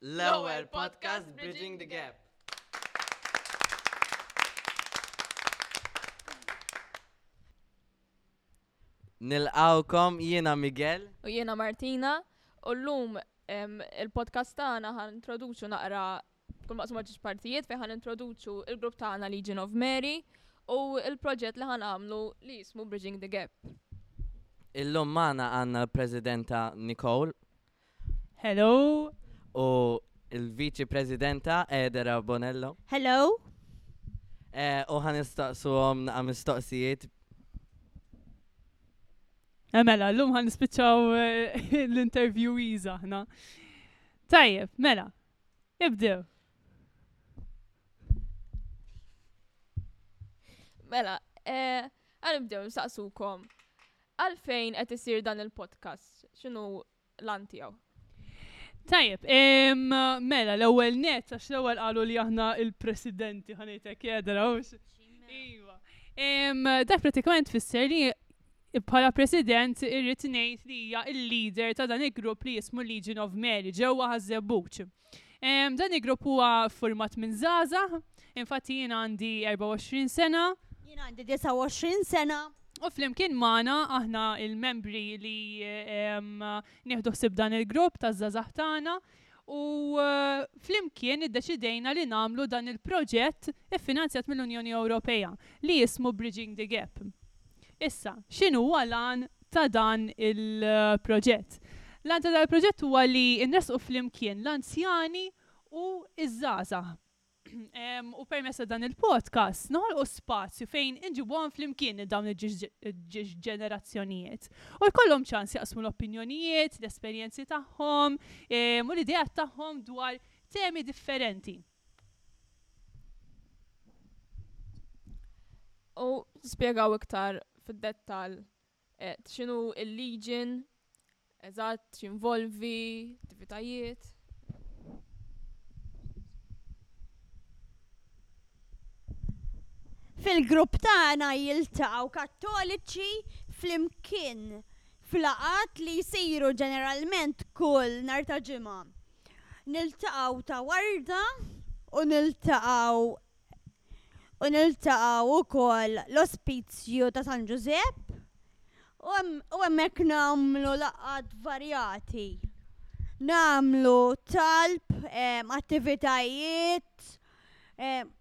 L-ewwel podcast Bridging the Gap. Nilqawkom jiena Miguel. U jiena Martina, u llum em, il-podcast tagħna ħan introduċu naqra Tkun maqsuma ġiex partijiet fejn ħan introduċu il-grupp tagħna Legion of Mary u il-proġett li ħan għamlu li jismu Bridging the Gap. Illum magħna għandna l-Presidenta Nicole. Hello. U l-Viċi Presidenta Edera Bonello. Hello. Eh, u ħan istaqsuhom naqa' mistoqsijiet eh, Mela, l-lum għan nispiċaw eh, l-interview iżaħna. Tajjeb, mela, Ibdew. Mela, eh, għal ibdew nsaqsukom. Għalfejn qed isir dan il-podcast? X'inhu l-an tiegħu? Tajjeb, em, mela l-ewwel net għax l-ewwel qalu li aħna il-presidenti ħanejtek jedrawx. Iva. Em, dak pratikament fisser li Bħala President irrid ngħid li hija l-leader ta' dan il-grupp li jismu Legion of Mary ġewwa Ħaż-Żebbuġ. Dan il-grupp huwa ffurmat minn żgħażagħ, infatti jiena għandi 24 sena, Jien għandi 29 sena. U flimkien magħna aħna l-membri li nieħdu ħsieb dan il-grupp taż-żgħażagħ tagħna U flimkien iddeċidejna li nagħmlu dan il-proġett iffinanzjat mill-Unjoni Ewropea li jismu Bridging the Gap. Issa, x'inhuwa l-għan ta' dan il-proġett? L-għan ta' dan il-proġett huwa li nressqu flimkien l-anzjani u ż-żgħażagħ. U permess ta' dan il-podcast, noħolqu spazju fejn inġibuhom flimkien dawn il-ġiex ġenerazzjonijiet. U jkollhom ċans jaqsmu l-opinjonijiet, l-esperjenzi tagħhom, u l-idejat tagħhom dwar temi differenti. U spjegaw iktar fid-dettal Eżatt, x'inhu l-legion, eżatt, x'jinvolvi, attivitajiet. Fil-grupp tagħna jiltaqgħu Kattoliċi flimkien f'laqgħat li jsiru ġeneralment kull nhar ta' Ġimgħa. Niltaqgħu ta' warda u niltaqgħu u niltaqgħu wkoll l-Ospizju ta' San Ġużepp u hemmhekk nagħmlu laqgħat varjati. Nagħmlu talb, ehm, attivitajiet, ehm,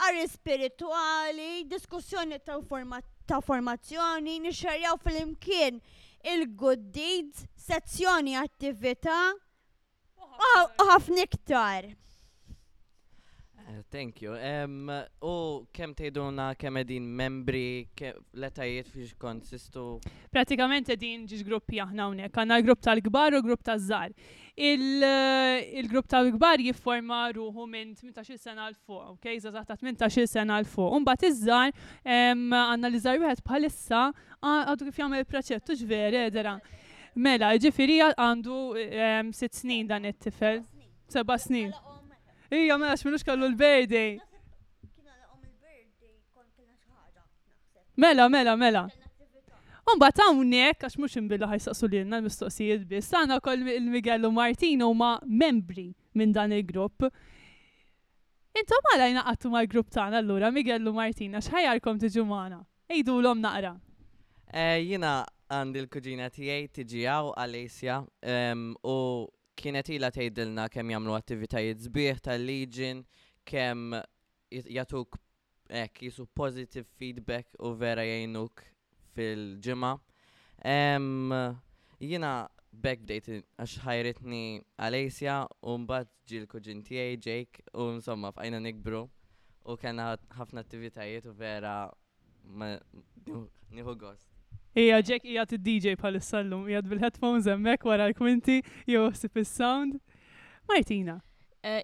qari spiritwali, diskussjoni ta' ta' formazzjoni, nixxerjaw flimkien il-good deeds, sezzjoni attività, U ħafna iktar. Eh, thank you. Um, u kem tejduna kem edin membri, letajiet fiex konsistu? Pratikament edin ġiġ gruppi aħna unek, għanna l-grupp tal-gbar u grupp tal-żar. Eh, il-grupp tal-gbar jifforma ruħu minn 18 sena l-fuq, ok? Zazax ta' 18 sena l-fuq. Umbat iż-żar, għanna l-żar wieħed bħalissa għadu kif jagħmel il-praċettu ġveri, edera. Mela, ġifiri għandu ehm, sitt snin dan it-tifel. Seba snin. Ija, mela, x'minux kellu l-birthday. Mela, mela, mela. Umba ta' unnek, għax mux imbilla ħajsaqsu li jenna l-mistoqsijiet bis, sana kol il-Miguel u Martin u ma' membri minn dan il-grupp. Intom għala jnaqattu ma' grupp tana l-lura, Miguel u Martina, xħajarkom tiġu maħna? Għidulhom naqra. Jiena għandi l-kuġina tiegħi tiġi hawn, Alessia, u kienet ilha tgħidilna kemm jagħmlu attivitajiet sbieħ tal-Legion, kemm jagħtuk hekk jisu positive feedback u vera jgħinuk fil-ġimgħa. Jiena b'hekk bdejt għax ħajritni Alessia u mbagħad Ġie l-kuġin tiegħi, Jake, u insomma bqajna nikbru u kellna ħafna attivitajiet u vera ma nieħu gost. Hija Jake qiegħed id-DJ bħalissa llum, qiegħed bil-headphones hemmhekk wara l-kwinti jieħu ħsieb is-sound. Martina.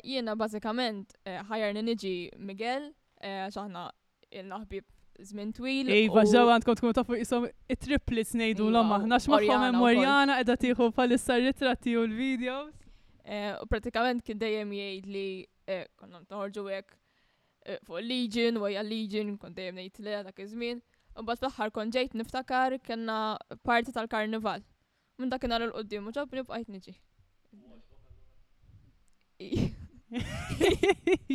Jiena bażikament ħajjarni niġi Miguel għax aħna Ilna ħbieb żmien twil. Iva, ġew għandkom tkunu tafu jisom it-triplets ngħidu l iva, aħna x'magħhom hemm Morjana qiegħda tieħu bħalissa r-ritratti u l-videos. Eh, u pratikament kien dejjem jgħid li eh, konna nħorġu hekk eh, fuq il-Legion, wajja l-Legion, kont dejjem ngħid le dak iż-żmien. U bat fl-aħħar kont ġejt niftakar kellna parti tal-karnival. Minn dakinhar il qudiem u ġabni bqajt niġi.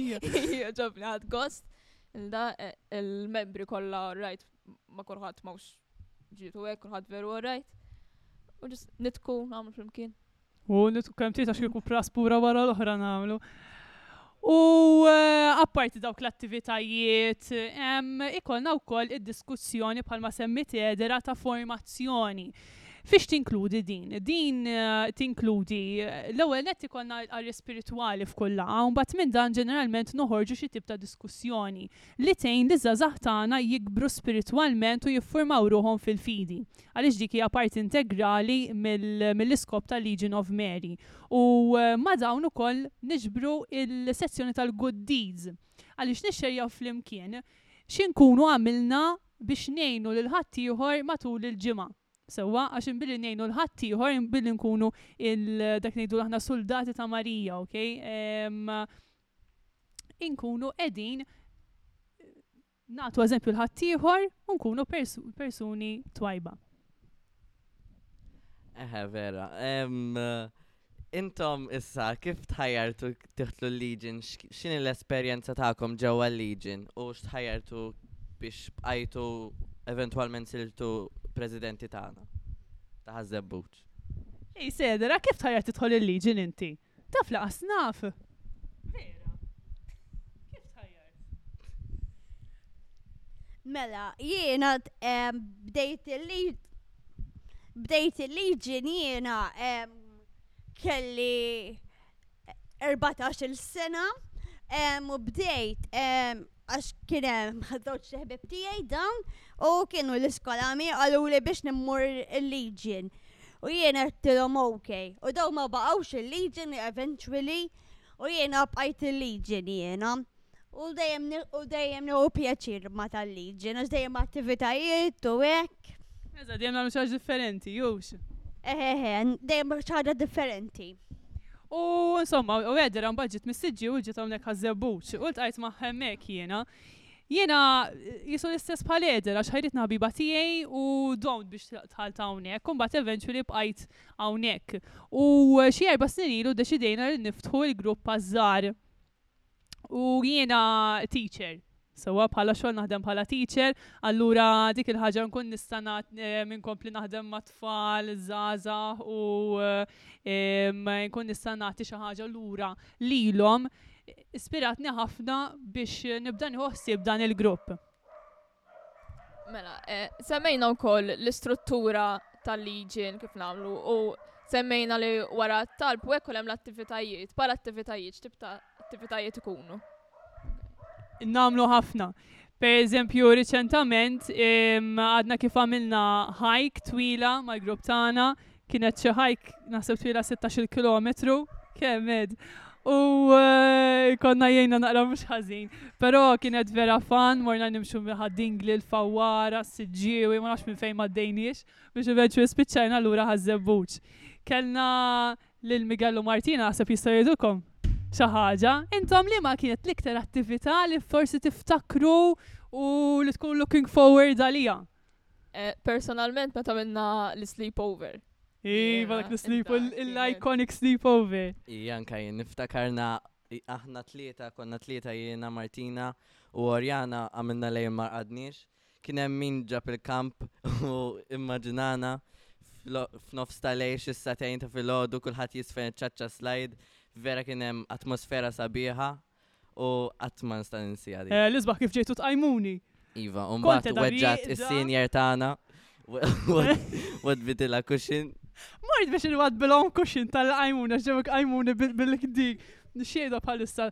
Ija ġabni ħadd gost. Inda eh, il-membri kollha rajt ma kulħadd mawx ġietu hekk kulħadd veru rajt. U ġis nitku nagħmlu flimkien. U nitku kemm tlieta xi plas pura wara l-oħra nagħmlu. U apparti dawk l-attivitajiet, ikollna wkoll id-diskussjoni bħalma semmiet Edera ta' formazzjoni. Fiex tinkludi din? Din tinkludi l-ewwel nett ikollna l-qari spiritwali f'kull laqgħa, mbagħad minn dan ġeneralment noħorġu xi tip ta' diskussjoni. li tgħin liż-żgħażagħ tagħna jikbru spiritwalment u jiffurmaw ruħhom fil-fidi, għaliex dik hija parti integrali mill-iskop ta' Legion of Mary. U ma' dawn ukoll niġbru l-sezzjoni tal-Good Deeds, għaliex nixxejjaw flimkien xi nkunu għamilna biex ngħinu lil ħaddieħor matul il-ġimgħa. Sewwa, għax billi ngħinu 'l ħaddieħor, billi nkunu dak li ngħidulu aħna suldati ta' Marija, okay? inkunu qegħdin nagħtu eżempju l-ħaddieħor u nkunu persuni twajba. Eħe, vera. Intom issa kif tħajjartu tiħtlu l-Legion, x'inhi l-esperjenza tagħkom ġewwa l-Legion u x'tħajjartu biex bqajtu eventwalment siltu presidenti tagħna ta' ħażebbuċ. Ej, Sedra, kif tħajjartu tidħol il-Legion inti? Taf laqas naf! Vera? Kif tħajjart? Mela, jiena bdejt il-liġi bdejt il-liġi jiena kelli 14 sena u bdejt għax kien hemm żewġ seħbib tiegħi dawn u kienu l-iskolami qaluli biex nimmur il-Legion. U jien għedtilhom ok. U daw ma baqgħux il-Legion eventually u jiena bqajt il-Legion jiena. U dejjem u dejjem nieħu pjaċir ma tal-Legion għax dejjem attivitajiet u hekk. hekk. Eżatt, dejjem nagħmlu xi ħaġa differenti, jux? Eħeħe, dejjem xi ħaġa differenti. U insomma, u għedder għan budget mis-sidġi u ġiet hawnhekk ħażebbuċ. U ltqajt ma' hemmhekk jiena. Jiena jisu l-istess bħal għedder għax ħajrit naħbiba tiegħi u down biex tħalt hawnhekk. Kumbagħad eventually bqajt hawnhekk. U xi erba' snin ilu deċidejna li niftħu l-grupp għaż-żgħar u jiena teacher. Sewa bħala xogħol naħdem bħala teacher, allura dik il-ħaġa nkun nista' minn kompli naħdem ma' tfal, żgħażagħ u nkun nista' nagħti xi ħaġa lura lilhom, ispiratni ħafna biex nibda nieħu ħsieb dan il-grupp. Mela, eh, semmejna wkoll l-istruttura tal-liġi kif nagħmlu u semmejna li wara t-talb u hekk hemm l-attivitajiet, bħala attivitajiet x'tip ta' attivitajiet ikunu. Namlu ħafna. Per eżempju, riċentament għadna kif għamilna hike twila mal-grupp tagħna Kienet xi hike naħseb twila 16-il kilometru, kemm ed. U eh, konna jgħinna naqra mhux ħażin. Però kienet vera fan, morna nimxu ħad-dingli l-fawwara, s-siġġiewi, ma nafx minn fejn maddejniex, biex iveġġu spiċċajna lura ħaż-żebbuġ. Kellna lil Miguel u Martina naħseb jistgħu jgħidukom xi ħaġa. Intom li ma kienet l-iktar attività li forsi tiftakru u li tkun looking forward għalija. Personalment meta minna l-sleepover. Iva, dak l-sleepover, l-iconic sleepover. Ija, anka jien niftakarna aħna tlieta, konna tlieta jiena Martina u Orjana għamilna lejn ma qadniex. Kien hemm min ġab il-kamp u immaġinana f'nofs ta' lejx xi satejn ta' filgħodu kulħadd jisfen ċaċċa slide. Vera kien hemm atmosfera sabiħa U qatt ma nista' ninsiha dik. Eh, L-isbaħ kif ġejtu tqajmuni. Iva, u Kont mbagħad edha weġġat rieqda. is-senior tagħna. Wadbitilha kuxin. Mort biex inwadbilhom kuxin tal-qajmuna, għax ġew iqajmuni bil- bil-dik. X'jgħidha bħalissa?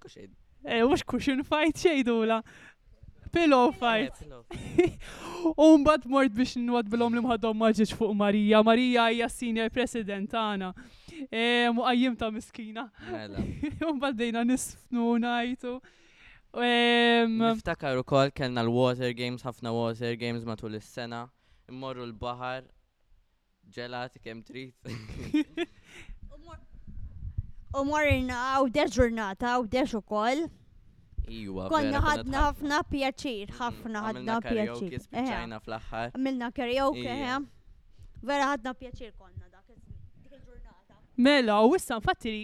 Kuxin. Eh, mhux kuxin fight x'jgħidulha? Pillow eh, fight. U mbagħad mort biex nwadbilhom li mħadhom ma ġietx fuq Marija. Marija hija senior president tagħna. Eh, Muqajjim ta' miskina. Mela. U mbagħad dejna nisfnu ngħidu. Niftakar ukoll kellna l-water games, ħafna water games matul is-sena. Immorru l-baħar, Ġelati kemm trid. U morna għaw dex ġurnata, għaw dex u koll. Iwa, konna ħadna ħafna pjaċir, mm, ħafna ħadna pjaċir. Spiċajna fl-axħar. Milna karaoke, vera ħadna pjaċir konna dak il-ġurnata. Mela, u issa nfatti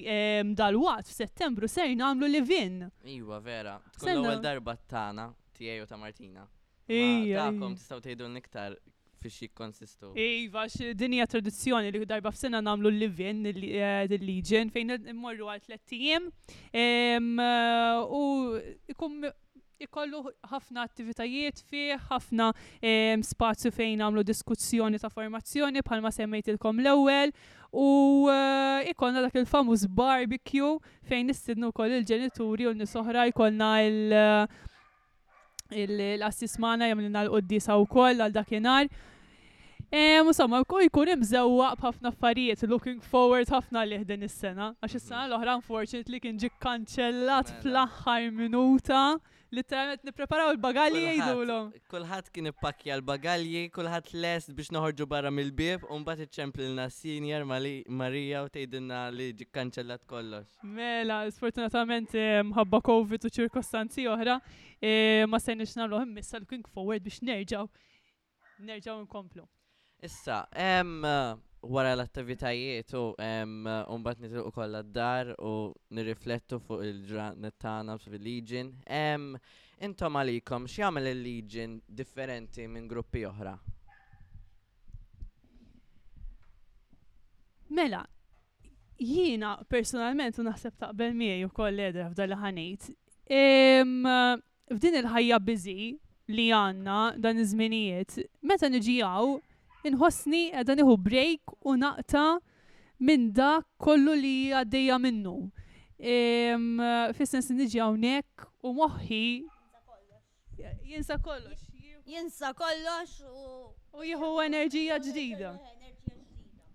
dal-waqt f'Settembru ser nagħmlu livin. Iwa, vera. Tkun l-ewwel darba tagħna tiegħi u ta' Martina. Ija. Dakom tistgħu tgħidulna iktar fiex jikkonsistu? Iva, għax din hija tradizzjoni li darba f'sena nagħmlu l-livin il-Legion fejn immorru għal tliet ijiem u jkun ikollu ħafna attivitajiet fih, ħafna spazju fejn għamlu diskussjoni ta' formazzjoni bħalma semmejtilkom l-ewwel u eh, ikollna dak il-famuż barbecue fejn nistidnu wkoll il-ġenituri u nisoħra jkollna il- il-qassis magħna jagħmlilna l-quddiesa wkoll għal dakinhar. Insomma, u jkun imżewwa b'ħafna affarijiet, looking forward ħafna li din is-sena, għax is-sena l-oħra unfortunately kien ġi kanċellat mela. fl-aħħar minuta. Literalment nippreparaw il-bagalji jgħidulhom. Kulħadd kien ippakja l-bagalji, kulħadd lest biex noħorġu barra mill-bieb, u mbagħad iċċemplilna s-senior Marija u tgħidilna li ġi kanċellat kollox. Mela, sfortunatament mħabba Covid u ċirkostanzi oħra, ma sejniex nagħmlu immissa looking forward biex nerġgħu nerġgħu nkomplu. Issa, hemm wara l-attivitajiet u mbagħad nitilqu kollha d-dar u nirriflettu fuq il-ġranet tagħna fil-Legion. Intom għalikom x'jagħmel il-Legion differenti minn gruppi oħra? Mela, Jiena personalment u naħseb taqbel miegħi wkoll l-għedra f'dan li ħa ngħid. F'din il-ħajja biżi li għandna dan iż-żminijiet, meta niġi hawn inħossni qiegħda nieħu break u naqta' minn dak kollu li għaddejja minnu. Fis-sens li niġi hawnhekk u moħħi Jinsa kollox. Jinsa kollox u. U jieħu enerġija ġdida.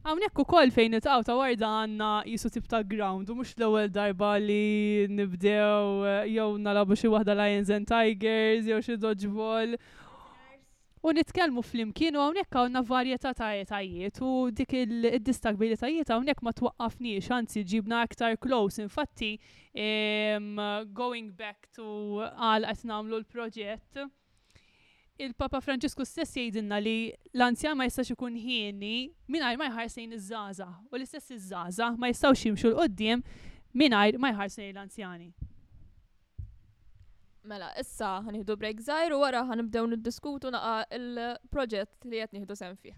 Hawnhekk ukoll fejn nitqgħu ta' warda għandna qisu tip ta' ground u mhux l-ewwel darba li nibdew jew nalagħbu xi waħda Lions and Tigers jew xi dodgeball. U nitkellmu flimkien u hawnhekk hawnna varjetà ta' etajiet u dik id-distakbilitajiet hawnhekk ma twaqqafniex anzi ġibna aktar close infatti going back to għala qed nagħmlu l-proġett il-Papa Franġisku stess jgħidilna li l-anzjan ma jistax ikun hieni mingħajr ma jħares lejn iż-żgħażagħ u l-istess iż-żgħażagħ ma jistgħux jimxu 'l quddiem mingħajr ma jħarsu lejn l-anzjani. Mela, issa ħanieħdu break żgħir u wara ħanibdew niddiskutu naqa' il-proġett li qed nieħdu sehem fih.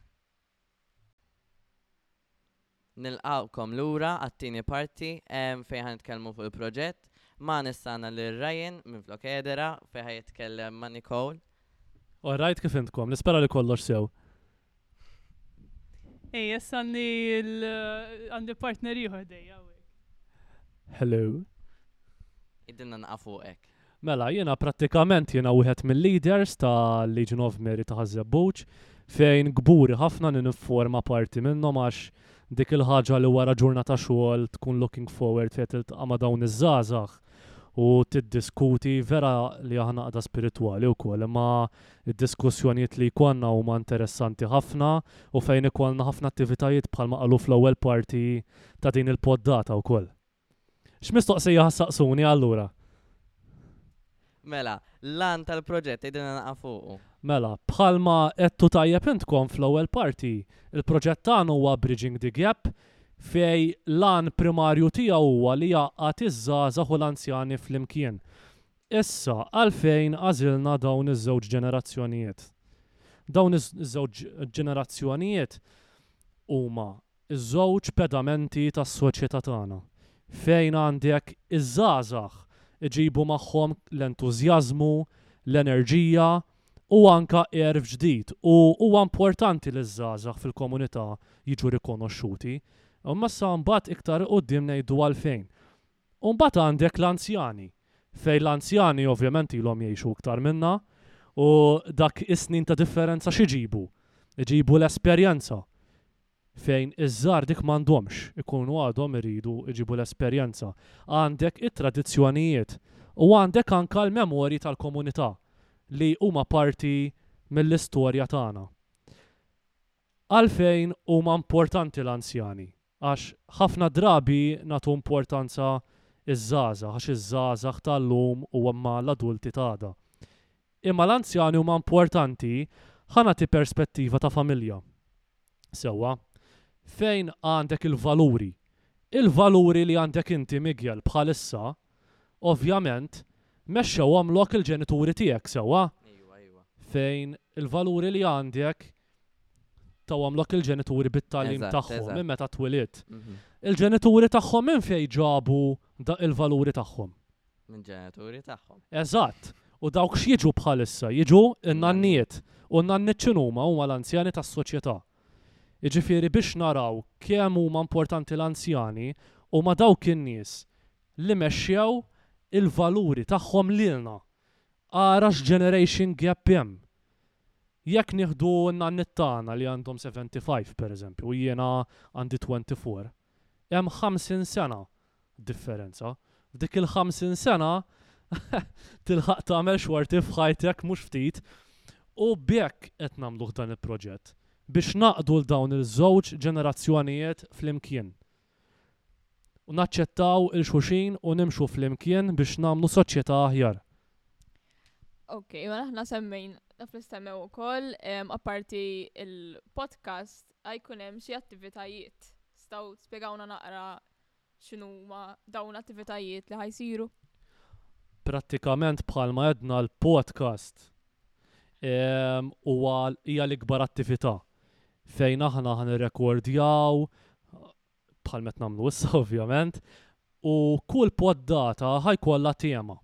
Nilqgħukom lura għat-tieni parti fejn ħa nitkellmu fuq il-proġett. Magħna issa għandna lil Ryan minflok Edera fejn ħa jitkellem ma' Nicole. All right, kif intkom? Nispera li kollox sew. Ej, jess għandi għandi partner ieħor dej hawnhekk. Hello. Iddinna naqa' fuqek. Mela, jiena prattikament jiena wieħed mill-leaders ta' Legion of Mary ta' Ħażebbuċ fejn gburi ħafna li nifforma parti minnhom għax dik il-ħaġa li wara ġurnata xogħol tkun looking forward fejn tiltaqa' ma' dawn iż-żgħażagħ u tiddiskuti vera li aħna qada spiritwali wkoll imma Id-diskussjonijiet li jkollna huma interessanti ħafna u fejn ikollna ħafna attivitajiet bħalma qalu fl-ewwel parti ta' din il-poddata wkoll. X'mistoqsija ħa ssaqsuni allura? Mela, l-għan tal-proġett tgħidilna naqgħa fuqu. Mela, bħalma għedtu tajjeb intkom fl-ewwel parti, il-proġett tagħna huwa Bridging the Gap fejn l-għan primarju tiegħu huwa li jgħaqqad iż-żgħażagħ u l-anzjani flimkien. Issa, għalfejn għażilna dawn iż-żewġ ġenerazzjonijiet? Dawn iż-żewġ ġenerazzjonijiet huma ż-żewġ pedamenti tas-soċjetà tagħna, fejn għandek iż-żgħażagħ iġibu magħhom l-entużjażmu, l-enerġija u anke għerf ġdid u huwa importanti li ż-żgħażagħ fil-komunità jiġu rikonoxxuti. Imma issa mbagħad iktar 'il quddiem ngħidu għalfejn. U mbagħad għandek l-anzjani, fejn l-anzjani ovvjament ilhom jgħixu iktar minna u dak is-snin ta' differenza x'iġibu? Iġibu l-esperjenza, fejn iż-żgħar dik m'għandhomx, ikunu għadhom iridu jġibu l-esperjenza. Għandek it-tradizzjonijiet u għandek anke l-memorji tal-komunità li huma parti mill-istorja tagħna. Għalfejn huma importanti l-anzjani? Għax ħafna drabi nagħtu importanza iż-żgħażagħ għax iż-żgħażagħ ta' llum huma l-adulti t'għada. Imma l-anzjani huma importanti ħa nagħti perspettiva ta' familja. Sewwa. Fejn għandek il-valuri. Il-valuri li għandek inti Miguel bħalissa ovvjament mexxewhomlok il-ġenituri tiegħek sewwa? Fejn il-valuri li għandek taw għamlok il-ġenituri bit-tagħlim tagħhom minn meta twiliet. Mhm. Il-ġenituri tagħhom minn fejn ġabu da il-valuri tagħhom. Minn ġenituri tagħhom. Eżatt. U dawk x'jiġu bħalissa, jiġu n-nanniet. U n-nanniet x'inhuma huma l-anzjani tas-soċjetà. Jiġifieri biex naraw kemm huma importanti l-anzjani u ma dawk in-nies li mexxew il-valuri tagħhom lilna. Ara x'generation gap hemm Jekk nieħdu n-nanniet tagħna li għandhom 75 pereżempju u jiena għandi 24, hemm 50 sena differenza. F'dik il-50 sena tilħaq tagħmel xorti f'ħajtek mhux ftit u b'hekk qed nagħmluh dan il-proġett, biex ngħaqqdu 'l dawn il-żewġ ġenerazzjonijiet flimkien. u naċċettaw 'il xulxin u nimxu flimkien biex nagħmlu soċjetà aħjar. Ok, mela aħna semmejn naf nistennew ukoll apparti il-podcast għajkun hemm xi attivitajiet. Staw spjegawna naqra x'inhuma dawn l-attivitajiet li ħajsiru. Prattikament bħalma għedna l-podcast huwa hija l-ikbar attività fejn aħna ħa nirrekordjaw bħal met nagħmlu issa ovvjament u kull poddata ħa jkollha tema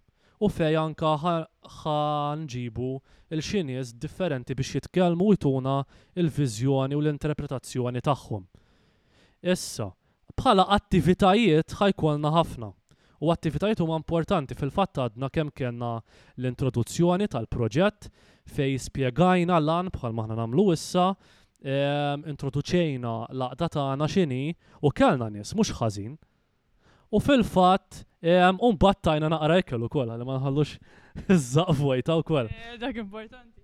u fejn anka ħa nġibu il xi nies differenti biex jitkellmu u jtuna l-viżjoni u l-interpretazzjoni tagħhom. Issa, Bħala attivitajiet ħa jkollna ħafna. U attivitajiet huma importanti, fil-fatt għadna kemm kellna l-introduzzjoni tal-proġett fejn spjegajna l-għan bħalma aħna nagħmlu issa, introduċejna l-għaqda tagħna x'inhi u kellna nies mhux ħażin. U fil-fatt u mbagħad tajna naqra ikel ukoll ħalli ma nħallux iż-żaqq vojta wkoll. Dak importanti.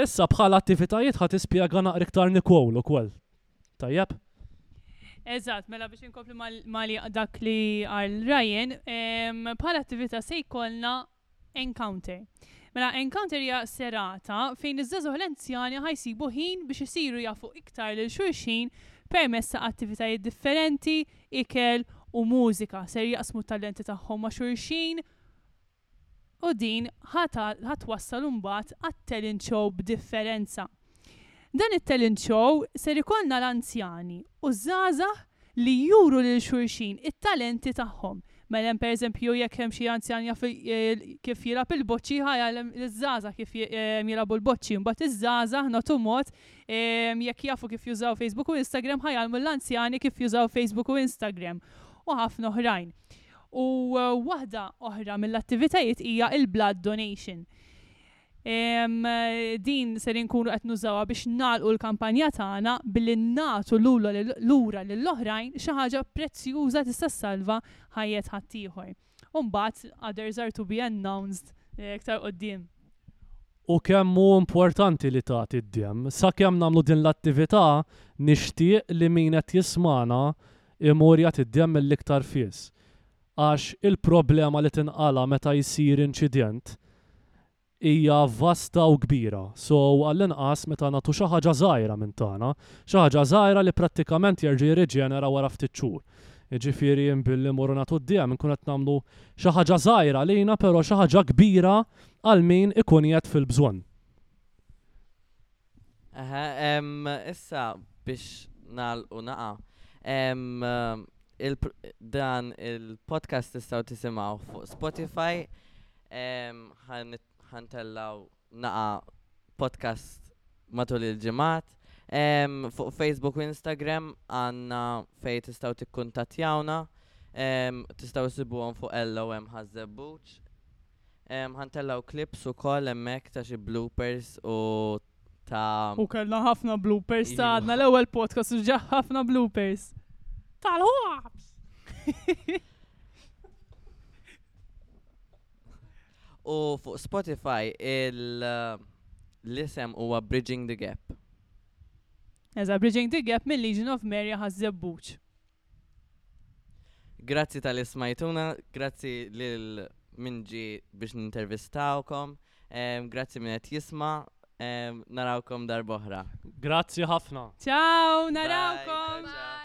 Issa bħala attivitajiet ħa tispjega naqra iktar Nicole ukoll. Tajjeb? Eżatt, mela biex inkompli mali dak li għal Ryan, bħal attività se jkollna encounter. Mela encounter hija serata fejn iż-żagħżugħ l-anzjani ħajsibu ħin biex isiru jafu iktar lil xulxin permezz ta' attivitajiet differenti, ikel u mużika. Ser jaqsmu t-talenti tagħhom ma' xulxin, u din ħa twassal imbagħad għat-talent show b'differenza. Dan it-talent show ser ikollna l-anzjani u ż-żgħażagħ li juru lil xulxin it-talenti tagħhom. Mela hemm pereżempju jekk hemm xi anzjan jaf kif jilgħab il-boċċi ħa jgħallem liż-żgħażagħ kif jilagħbu l-boċċi. Imbagħad iż-żgħażagħ nagħtu mod jekk jafu kif jużaw Facebook u Instagram ħa jgħallmu l-anzjani kif jużaw Facebook u Instagram u ħafna oħrajn. U waħda oħra mill-attivitajiet hija il-blood donation. Din ser inkunu qed nużawha biex nagħlqu l-kampanja tagħna billi nagħtu lura lil oħrajn xi ħaġa prezzjuża tista' ssalva ħajjet ħaddieħor. U mbagħad others are to be announced iktar quddiem. U kemm hu importanti li tagħti d-demm. Sakemm nagħmlu din l-attività nixtieq li min qed jismagħna imur jagħti d-demm mill-iktar fis. Għax il-problema li tinqala' meta jsir inċident hija vasta u kbira. So, għall-inqas meta nagħtu xi ħaġa żgħira minn tagħna, xi ħaġa żgħira li prattikament jerġa' jirriġenera wara ftit xhur. Jiġifieri billi mmorru nagħtu d-demm inkunu qed nagħmlu xi ħaġa żgħira għalina però xi ħaġa kbira għal min ikun qiegħed fil-bżonn. Eħe, issa biex nagħlqu naqa'. Dan il-podcast tistgħu tisimgħu fuq Spotify. Ħantellaw naqa' podcast matul il-ġimgħat. Fuq Facebook u Instagram għandna fejn tistgħu tikkuntattjawna. Tistgħu sibuhom fuq LOM Ħaż-Żebbuġ. Ħa ntellgħu clips ukoll hemmhekk ta' xi bloopers u ta' U kellna ħafna bloopers ta' għadna l-ewwel podcast u ġah ħafna bloopers. Tal-ħabs! U fuq Spotify il- l-isem huwa Bridging the Gap. Eża, Bridging the Gap mill-Legion of Mary ħaż-Żebbuġ. Grazzi tal-li smajtuna, grazzi lil min ġie biex nintervistawkom, grazzi min qed jisma', narawkom darb'oħra. Grazzi ħafna. Ciao, narawkom. Bye, ciao ciao.